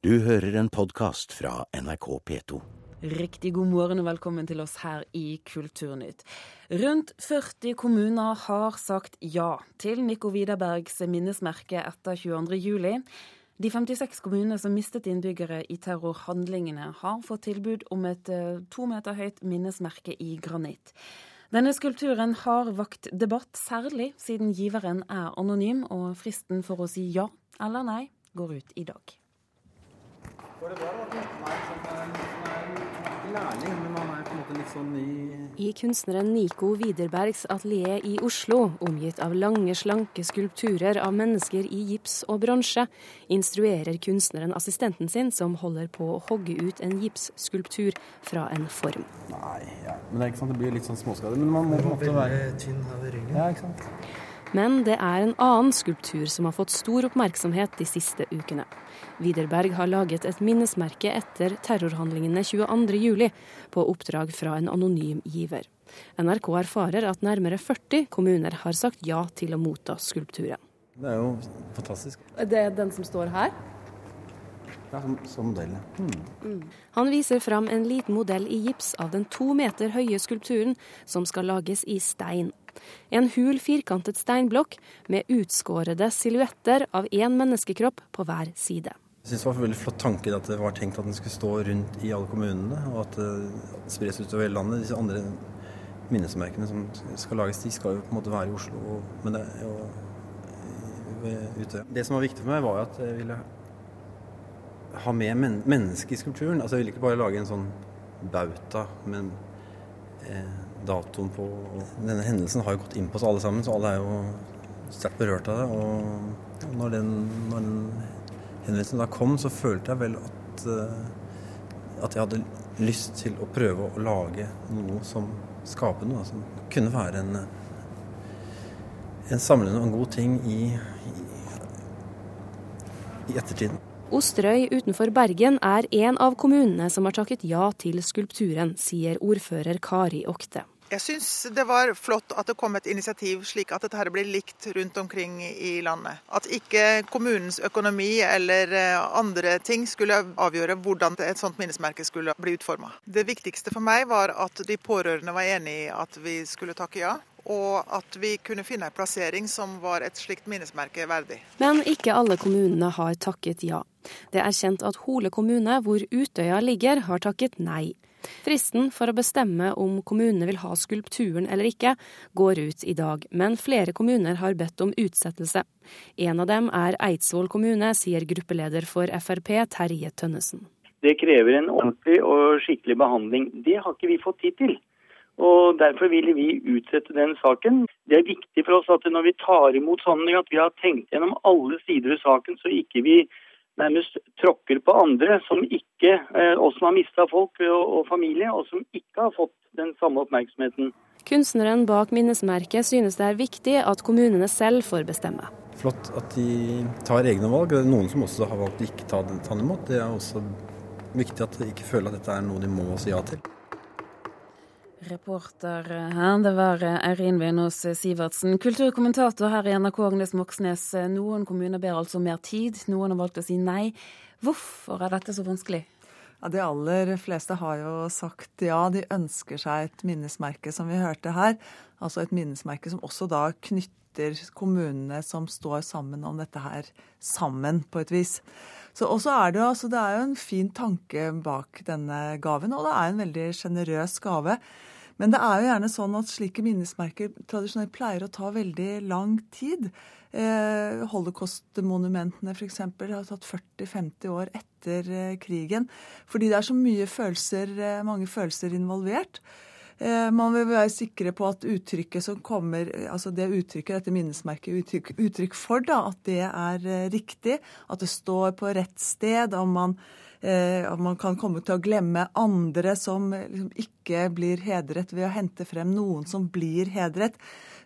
Du hører en podkast fra NRK P2. Riktig god morgen og velkommen til oss her i Kulturnytt. Rundt 40 kommuner har sagt ja til Nico Widerbergs minnesmerke etter 22.07. De 56 kommunene som mistet innbyggere i terrorhandlingene, har fått tilbud om et eh, to meter høyt minnesmerke i granitt. Denne skulpturen har vakt debatt, særlig siden giveren er anonym, og fristen for å si ja eller nei går ut i dag. I kunstneren Nico Widerbergs atelier i Oslo, omgitt av lange, slanke skulpturer av mennesker i gips og bronse, instruerer kunstneren assistenten sin, som holder på å hogge ut en gipsskulptur fra en form. Nei, ja. men det er ikke sant, det blir litt sånn småskader. Men man må på en måte være tynn over ryggen. Ja, ikke sant. Men det er en annen skulptur som har fått stor oppmerksomhet de siste ukene. Widerberg har laget et minnesmerke etter terrorhandlingene 22.07. på oppdrag fra en anonym giver. NRK erfarer at nærmere 40 kommuner har sagt ja til å motta skulpturen. Det er jo fantastisk. Det er den som står her? Ja, som, som modell. Hmm. Han viser fram en liten modell i gips av den to meter høye skulpturen som skal lages i stein. En hul, firkantet steinblokk med utskårede silhuetter av én menneskekropp på hver side. Jeg synes det var en veldig flott tanke at det var tenkt at den skulle stå rundt i alle kommunene, og at det spres utover hele landet. Disse andre minnesmerkene som skal lages, de skal jo på en måte være i Oslo, men det er jo ved Det som var viktig for meg, var at jeg ville ha med men mennesket i skulpturen. Altså, jeg ville ikke bare lage en sånn bauta, men eh, datoen på Denne hendelsen har jo gått inn på oss alle sammen, så alle er jo sterkt berørt av det. Og når den, når den henvendelsen da kom, så følte jeg vel at, eh, at jeg hadde lyst til å prøve å lage noe som skaper noe, som kunne være en, en samlende og en god ting i, i, i ettertiden. Osterøy utenfor Bergen er en av kommunene som har takket ja til skulpturen, sier ordfører Kari Okte. Jeg syns det var flott at det kom et initiativ slik at dette blir likt rundt omkring i landet. At ikke kommunens økonomi eller andre ting skulle avgjøre hvordan et sånt minnesmerke skulle bli utforma. Det viktigste for meg var at de pårørende var enig i at vi skulle takke ja. Og at vi kunne finne en plassering som var et slikt minnesmerke verdig. Men ikke alle kommunene har takket ja. Det er kjent at Hole kommune, hvor Utøya ligger, har takket nei. Fristen for å bestemme om kommunene vil ha skulpturen eller ikke, går ut i dag, men flere kommuner har bedt om utsettelse. En av dem er Eidsvoll kommune, sier gruppeleder for Frp Terje Tønnesen. Det krever en ordentlig og skikkelig behandling. Det har ikke vi fått tid til. Og Derfor ville vi utsette den saken. Det er viktig for oss at når vi tar imot sånne, at vi har tenkt gjennom alle sider ved saken, så ikke vi nærmest tråkker på andre som ikke, og som har mista folk og, og familie, og som ikke har fått den samme oppmerksomheten. Kunstneren bak minnesmerket synes det er viktig at kommunene selv får bestemme. Flott at de tar egne valg. Det er noen som også har valgt å ikke ta den, ta den imot. Det er også viktig at de ikke føler at dette er noe de må si ja til. Reporter her, det var Eirin Venås Sivertsen. Kulturkommentator her i NRK, Agnes Moxnes. Noen kommuner ber altså mer tid, noen har valgt å si nei. Hvorfor er dette så vanskelig? Ja, De aller fleste har jo sagt ja. De ønsker seg et minnesmerke, som vi hørte her. Altså et minnesmerke som også da knytter kommunene som står sammen om dette her, sammen på et vis. Så også er det, altså, det er jo en fin tanke bak denne gaven, og det er en veldig sjenerøs gave. Men det er jo gjerne sånn at slike minnesmerker tradisjonelt pleier å ta veldig lang tid. Eh, Holocaust-monumentene f.eks. har tatt 40-50 år etter eh, krigen. Fordi det er så mye følelser, eh, mange følelser involvert. Eh, man vil være sikre på at uttrykket som kommer, altså det uttrykket dette minnesmerket uttrykk, uttrykk for, da, at det er eh, riktig. At det står på rett sted. Om man eh, man kan komme til å glemme andre som liksom ikke blir hedret ved å hente frem noen som blir hedret.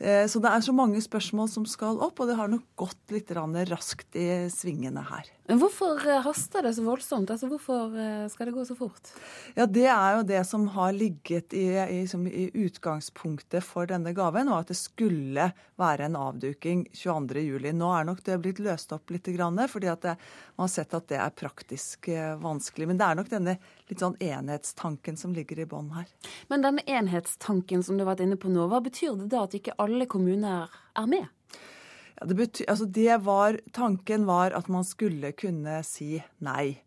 Eh, så det er så mange spørsmål som skal opp, og det har nok gått litt raskt i svingene her. Hvorfor eh, haster det så voldsomt? Altså, Hvorfor eh, skal det gå så fort? Ja, Det er jo det som har ligget i, i, i utgangspunktet for denne gaven, og at det skulle være en avduking 22.07. Nå er nok det blitt løst opp litt, fordi at det, man har sett at det er praktisk vanskelig. Men det er nok denne litt sånn enhetstanken som ligger i bånn her. Men denne enhetstanken som du har vært inne på nå, hva betyr det da at ikke alle kommuner er med? Ja, det, betyr, altså det var, tanken var at man skulle kunne si nei.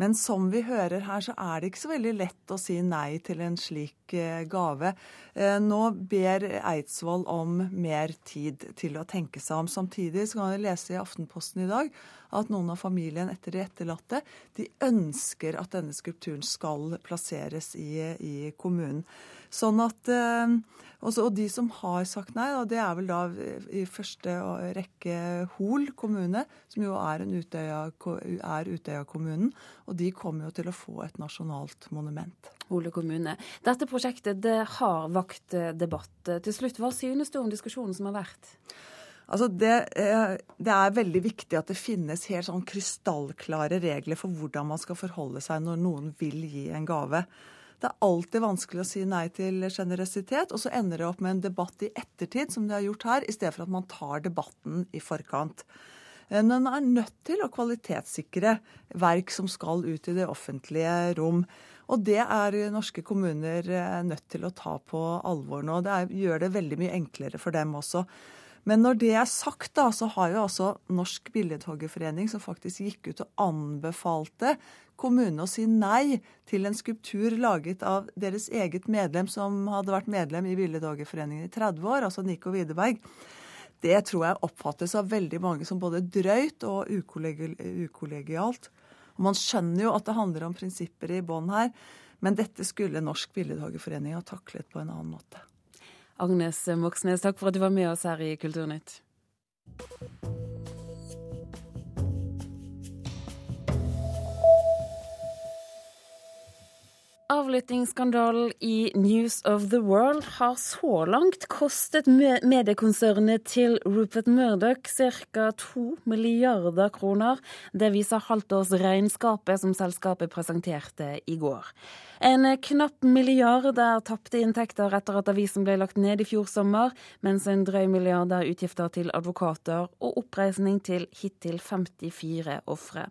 Men som vi hører her, så er det ikke så veldig lett å si nei til en slik eh, gave. Eh, nå ber Eidsvoll om mer tid til å tenke seg om. Samtidig så kan vi lese i Aftenposten i dag at noen av familien etter de etterlatte de ønsker at denne skulpturen skal plasseres i, i kommunen. Sånn at, eh, også, Og de som har sagt nei, det er vel da i første rekke Hol kommune, som jo er, Utøya, er Utøya-kommunen. Og de kommer jo til å få et nasjonalt monument. Hole kommune. Dette prosjektet det har vakt eh, debatt. Til slutt, hva synes du om diskusjonen som har vært? Altså det, det, er veldig viktig at det finnes helt sånn krystallklare regler for hvordan man skal forholde seg når noen vil gi en gave. Det er alltid vanskelig å si nei til sjenerøsitet, og så ender det opp med en debatt i ettertid, som det har gjort her, i stedet for at man tar debatten i forkant. Eh, men man er nødt til å kvalitetssikre verk som skal ut i det offentlige rom. Og det er norske kommuner eh, nødt til å ta på alvor nå. Det er, gjør det veldig mye enklere for dem også. Men når det er sagt, da, så har jo altså Norsk Billedhoggerforening, som faktisk gikk ut og anbefalte kommunene å si nei til en skulptur laget av deres eget medlem, som hadde vært medlem i Billedhoggerforeningen i 30 år, altså Nico Widerberg. Det tror jeg oppfattes av veldig mange som både drøyt og ukollegialt. Og man skjønner jo at det handler om prinsipper i bånn her, men dette skulle Norsk Billedhoggerforening ha taklet på en annen måte. Agnes Moxnes, takk for at du var med oss her i Kulturnytt. Avlyttingsskandalen i News of the World har så langt kostet mediekonsernet til Rupert Murdoch ca. 2 milliarder kroner. Det viser halvtårsregnskapet som selskapet presenterte i går. En knapp milliard er tapte inntekter etter at avisen ble lagt ned i fjor sommer, mens en drøy milliard er utgifter til advokater og oppreisning til hittil 54 ofre.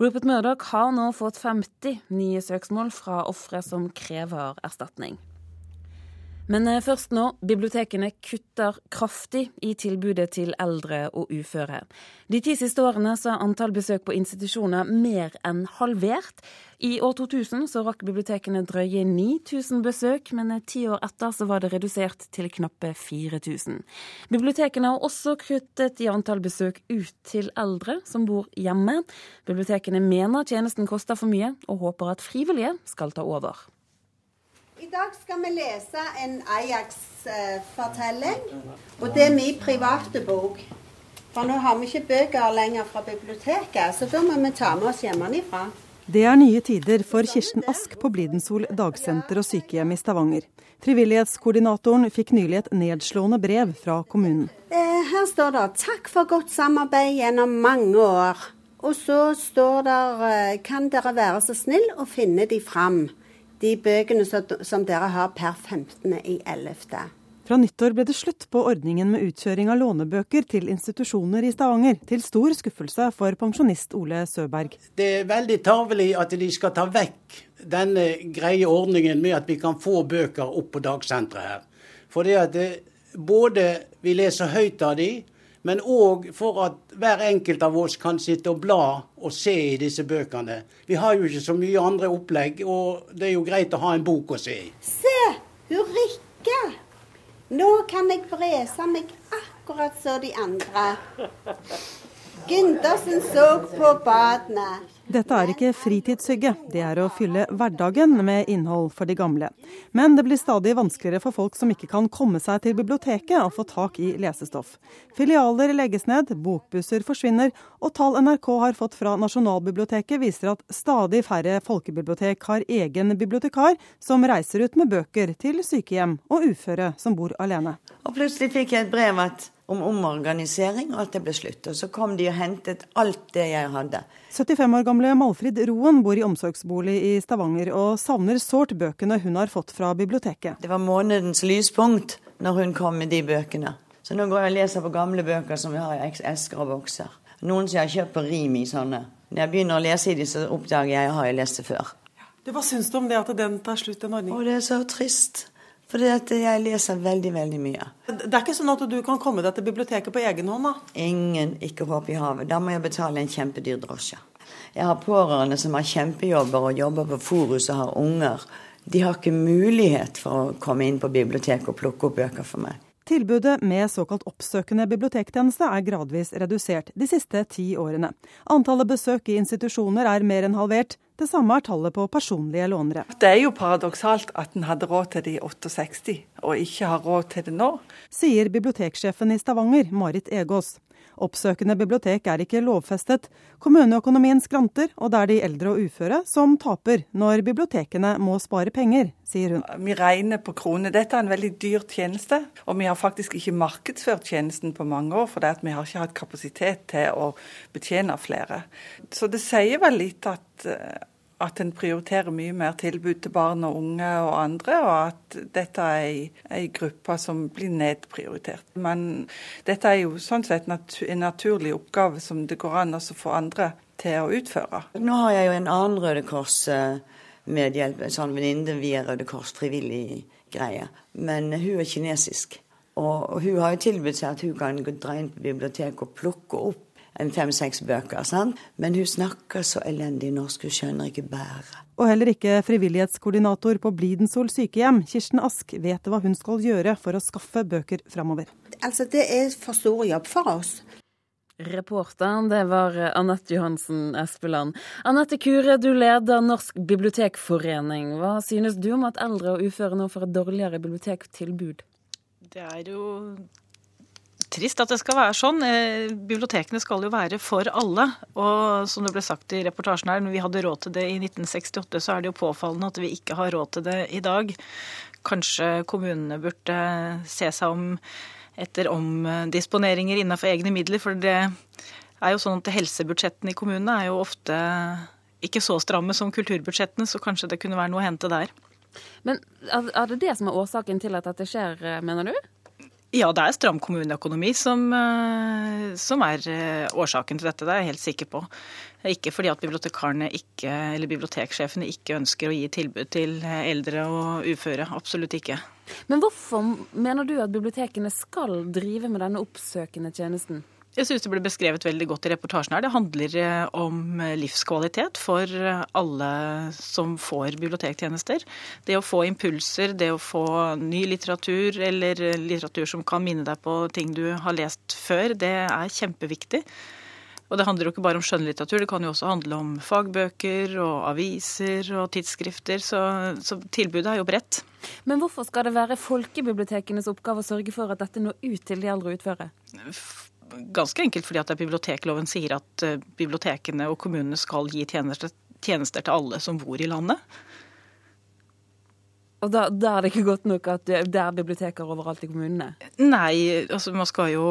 Rupert Murdoch har nå fått 50 nye søksmål fra ofre som krever erstatning. Men eh, først nå. Bibliotekene kutter kraftig i tilbudet til eldre og uføre. De ti siste årene så er antall besøk på institusjoner mer enn halvert. I år 2000 så rakk bibliotekene drøye 9000 besøk, men eh, ti år etter så var det redusert til knappe 4000. Bibliotekene har også kuttet i antall besøk ut til eldre som bor hjemme. Bibliotekene mener tjenesten koster for mye, og håper at frivillige skal ta over. I dag skal vi lese en Ajax-fortelling. Og det er min private bok. For nå har vi ikke bøker lenger fra biblioteket, så da må vi ta med oss hjemmefra. Det er nye tider for Kirsten Ask på Blidensol dagsenter og sykehjem i Stavanger. Frivillighetskoordinatoren fikk nylig et nedslående brev fra kommunen. Eh, her står det 'Takk for godt samarbeid gjennom mange år'. Og så står det eh, 'Kan dere være så snill å finne de fram' de bøkene som dere har per 15.11. Fra nyttår ble det slutt på ordningen med utkjøring av lånebøker til institusjoner i Stavanger, til stor skuffelse for pensjonist Ole Søberg. Det er veldig tarvelig at de skal ta vekk denne greie ordningen med at vi kan få bøker opp på dagsenteret her. For det at det, både vi leser høyt av de, men òg for at hver enkelt av oss kan sitte og bla og se i disse bøkene. Vi har jo ikke så mye andre opplegg, og det er jo greit å ha en bok å se i. Se, hun rikker! Nå kan jeg brese meg akkurat som de andre. Gintersen så på badene. Dette er ikke fritidshygge, det er å fylle hverdagen med innhold for de gamle. Men det blir stadig vanskeligere for folk som ikke kan komme seg til biblioteket og få tak i lesestoff. Filialer legges ned, bokbusser forsvinner, og tall NRK har fått fra Nasjonalbiblioteket viser at stadig færre folkebibliotek har egen bibliotekar som reiser ut med bøker til sykehjem og uføre som bor alene. Og plutselig fikk jeg et brev at om omorganisering, og at det ble slutt. Og så kom de og hentet alt det jeg hadde. 75 år gamle Malfrid Roen bor i omsorgsbolig i Stavanger og savner sårt bøkene hun har fått fra biblioteket. Det var månedens lyspunkt når hun kom med de bøkene. Så nå går jeg og leser på gamle bøker som vi har i esker og bokser. Noen som jeg har kjøpt på rim i sånne. Når jeg begynner å lese i dem, så oppdager jeg at jeg har lest det før. Du, hva syns du om det at den tar slutt, den ordningen? Å, det er så trist. For jeg leser veldig, veldig mye. Det er ikke sånn at du kan komme deg til biblioteket på egen hånd, da? Ingen ikke håp i havet. Da må jeg betale en kjempedyr drosje. Jeg har pårørende som har kjempejobber og jobber på Forus og har unger. De har ikke mulighet for å komme inn på biblioteket og plukke opp bøker for meg. Tilbudet med såkalt oppsøkende bibliotektjeneste er gradvis redusert de siste ti årene. Antallet besøk i institusjoner er mer enn halvert. Det samme er tallet på personlige lånere. Det er jo paradoksalt at en hadde råd til det i 68, og ikke har råd til det nå. Sier biblioteksjefen i Stavanger, Marit Egås. Oppsøkende bibliotek er ikke lovfestet. Kommuneøkonomien skranter, og det er de eldre og uføre som taper når bibliotekene må spare penger, sier hun. Vi regner på kroner. Dette er en veldig dyr tjeneste, og vi har faktisk ikke markedsført tjenesten på mange år, fordi vi har ikke hatt kapasitet til å betjene flere. Så det sier vel litt at at en prioriterer mye mer tilbud til barn og unge og andre, og at dette er ei gruppe som blir nedprioritert. Men dette er jo sånn sett en naturlig oppgave som det går an å få andre til å utføre. Nå har jeg jo en annen Røde Kors-medhjelp, en sånn venninne via Røde Kors frivillig greie. Men hun er kinesisk. Og hun har jo tilbudt seg at hun kan dra inn på biblioteket og plukke opp fem-seks bøker. Sant? Men hun snakker så elendig norsk, hun skjønner ikke bæret. Og heller ikke frivillighetskoordinator på Blidensol sykehjem, Kirsten Ask, vet hva hun skal gjøre for å skaffe bøker framover. Altså, det er for stor jobb for oss. Reporteren, det var Anette Johansen Espeland. Anette Kure, du leder Norsk bibliotekforening. Hva synes du om at eldre og uføre nå får et dårligere bibliotektilbud? Det er jo trist at det skal være sånn. Eh, bibliotekene skal jo være for alle. Og som det ble sagt i reportasjen her, når vi hadde råd til det i 1968, så er det jo påfallende at vi ikke har råd til det i dag. Kanskje kommunene burde se seg om etter omdisponeringer innenfor egne midler. For det er jo sånn at helsebudsjettene i kommunene er jo ofte ikke så stramme som kulturbudsjettene, så kanskje det kunne være noe å hente der. Men er det det som er årsaken til at dette skjer, mener du? Ja, det er stram kommuneøkonomi som, eh, som, er eh, årsaken til dette. Det er jeg helt sikker på. Ikke fordi at bibliotekarene ikke, eller biblioteksjefene ikke ønsker å gi tilbud til eldre og uføre. Absolutt ikke. Men hvorfor mener du at bibliotekene skal drive med denne oppsøkende tjenesten? Jeg syns det ble beskrevet veldig godt i reportasjen her. Det handler eh, om livskvalitet for alle som får bibliotektjenester. Det å få impulser, det å få ny litteratur eller litteratur som kan minne deg på ting du har lest før, det er kjempeviktig. Og det handler jo ikke bare om skjønnlitteratur, det kan jo også handle om fagbøker og aviser og tidsskrifter. Så, så tilbudet er jo bredt. Men hvorfor skal det være folkebibliotekenes oppgave å sørge for at dette når ut til de eldre utføre? Ganske enkelt fordi at bibliotekloven sier at eh, bibliotekene og kommunene skal gi tjenester, tjenester til alle som bor i landet. Og da, da, er det ikke godt nok at det er biblioteker overalt i kommunene? Nei, altså man skal jo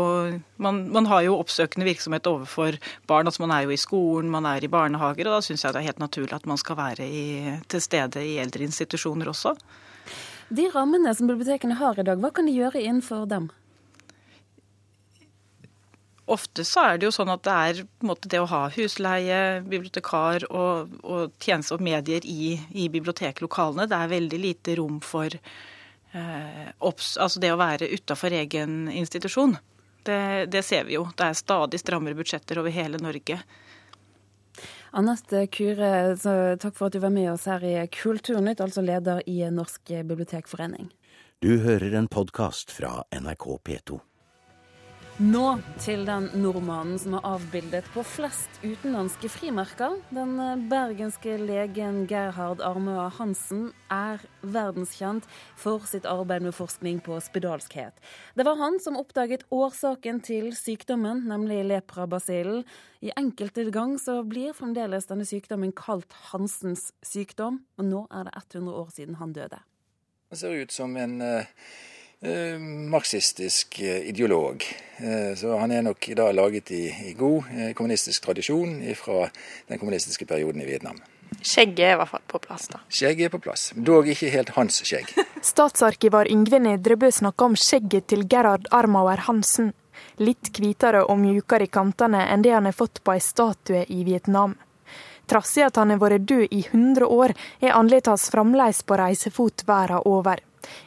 man, man, har jo oppsøkende virksomhet overfor barn. altså Man er jo i skolen, man er i barnehager, og da syns jeg det er helt naturlig at man skal være i, til stede i eldreinstitusjoner også. De rammene som bibliotekene har i dag, hva kan de gjøre innenfor dem? Ofte så er det jo sånn at det er måte, det å ha husleie, bibliotekar og, og tjenester og medier i, i, biblioteklokalene, det er veldig lite rom for eh, opps, altså det å være utafor egen institusjon. Det, det, ser vi jo. Det er stadig strammere budsjetter over hele Norge. Anette Kure, takk for at du var med oss her i Kulturnytt, altså leder i Norsk bibliotekforening. Du hører en podkast fra NRK P2. Nå til den nordmannen som er avbildet på flest utenlandske frimerker. Den eh, bergenske legen Gerhard Armøa Hansen er verdenskjent for sitt arbeid med forskning på spedalskhet. Det var han som oppdaget årsaken til sykdommen, nemlig leprabasillen. I enkelte gang så blir fremdeles denne sykdommen kalt Hansens sykdom, og nå er det 100 år siden han døde. Det ser ut som en uh Eh, marxistisk eh, ideolog. Eh, så han er nok da laget i, i god kommunistisk tradisjon fra den kommunistiske perioden i Vietnam. Skjegget er i hvert fall på plass, da. Skjegget er på plass, dog ikke helt hans skjegg. Statsarkivar Yngve Nedrebø snakka om skjegget til Gerhard Armauer Hansen. Litt hvitere og mjukere i kantene enn det han har fått på ei statue i Vietnam. Trass i at han har vært død i 100 år, er andletet hans fremdeles på reisefot verden over.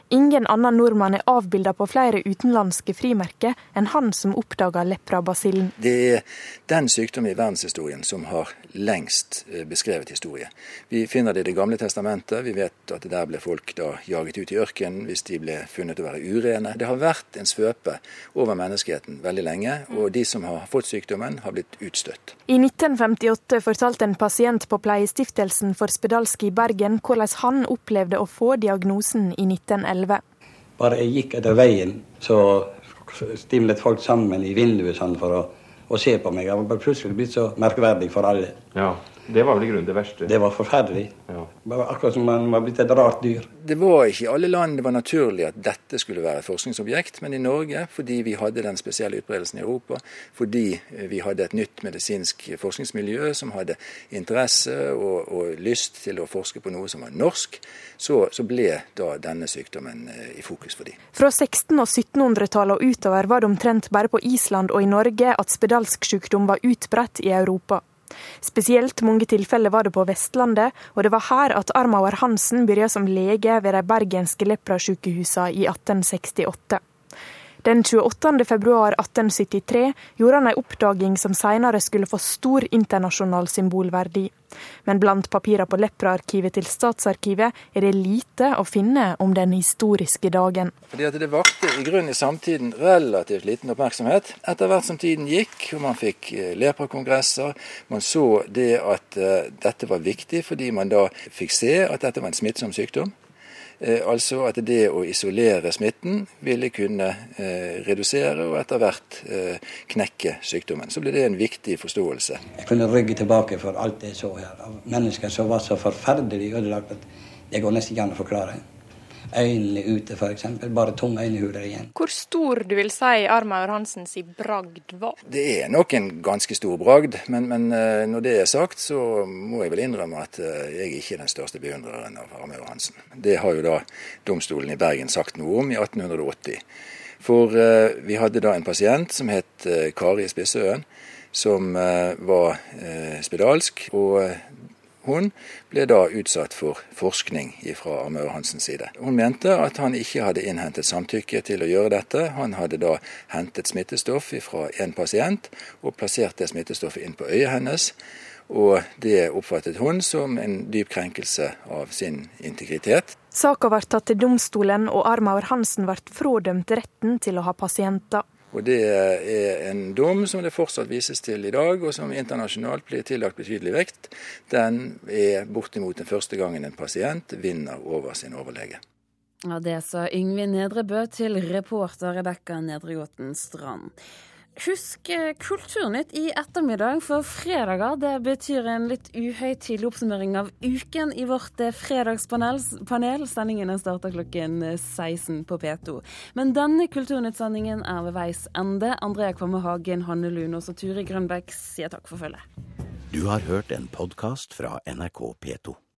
Ingen annen nordmann er avbilda på flere utenlandske frimerker enn han som oppdaga leprabasillen. Det er den sykdommen i verdenshistorien som har lengst eh, beskrevet historie. Vi finner det i Det gamle testamentet. Vi vet at der ble folk da jaget ut i ørkenen hvis de ble funnet å være urene. Det har vært en svøpe over menneskeheten veldig lenge, og de som har fått sykdommen, har blitt utstøtt. I 1958 fortalte en pasient på Pleiestiftelsen for spedalske i Bergen hvordan han opplevde å få diagnosen i 19 1911. Bare jeg gikk etter veien, så stimlet folk sammen i vinduet sånn for å, å, se på meg. Jeg var plutselig blitt så merkverdig for alle. Ja. Det var vel i grunnen det verste? Det var forferdelig. Ja. Det var akkurat som man var blitt et rart dyr. Det var ikke i alle land det var naturlig at dette skulle være et forskningsobjekt, men i Norge, fordi vi hadde den spesielle utbredelsen i Europa, fordi eh, vi hadde et nytt medisinsk forskningsmiljø som hadde interesse og, og lyst til å forske på noe som var norsk, så, så ble da denne sykdommen eh, i fokus for dem. Fra 1600- og 1700-tallet og utover var det omtrent bare på Island og i Norge at spedalsk sykdom var utbredt i Europa. Spesielt mange tilfeller var det på Vestlandet, og det var her at Armauer Hansen begynte som lege ved de bergenske leprasykehusene i 1868. Den 28. februar 1873 gjorde han en oppdaging som senere skulle få stor internasjonal symbolverdi. Men blant papirene på Lepraarkivet til Statsarkivet er det lite å finne om den historiske dagen. Fordi Det vakte i grunnen i samtiden relativt liten oppmerksomhet. Etter hvert som tiden gikk og man fikk eh, leprakongresser, man så det at uh, dette var viktig fordi man da fikk se at dette var en smittsom sykdom. Eh, altså at det å isolere smitten ville kunne eh, redusere og etter hvert eh, knekke sykdommen. Så ble det en viktig forståelse. Jeg kunne rygge tilbake for alt jeg så her av mennesker som var så forferdelig ødelagt at det går nesten ikke an å forklare øynene ute, f.eks. Bare tomme øynehuler igjen. Hvor stor du vil si Armaur Hansens bragd var? Det er nok en ganske stor bragd, men, men, eh, når det er sagt, så må jeg vel innrømme at eh, jeg ikke er den største beundreren av Armaur Hansen. Det har jo da domstolen i Bergen sagt noe om i 1880. For uh, vi hadde da en pasient som het Kari Spissøen, som var spedalsk. og hun ble da utsatt for forskning fra Armøy Hansens side. Hun mente at han ikke hadde innhentet samtykke til å gjøre dette. Han hadde da hentet smittestoff fra en pasient og plassert det smittestoffet inn på øyet hennes. Og det oppfattet hun som en dyp krenkelse av sin integritet. Saka ble tatt til domstolen, og Armaur Hansen ble frådømt retten til å ha pasienter. Og Det er en dom som det fortsatt vises til i dag, og som internasjonalt blir tillagt betydelig vekt. Den er bortimot den første gangen en pasient vinner over sin overlege. Ja, Det sa Yngve Nedrebø til reporter Rebekka Nedregåten Strand. Husk eh, Kulturnytt i ettermiddag, for fredager det betyr en litt uhøytidelig oppsummering av uken i vårt eh, fredagspanel. Sendingene starter klokken 16 eh, på P2. Men denne Kulturnytt-sendingen er ved veis ende. Andrea Kvamme Hagen, Hanne Lunås og Turi Grønbæk sier takk for følget. Du har hørt en podkast fra NRK P2.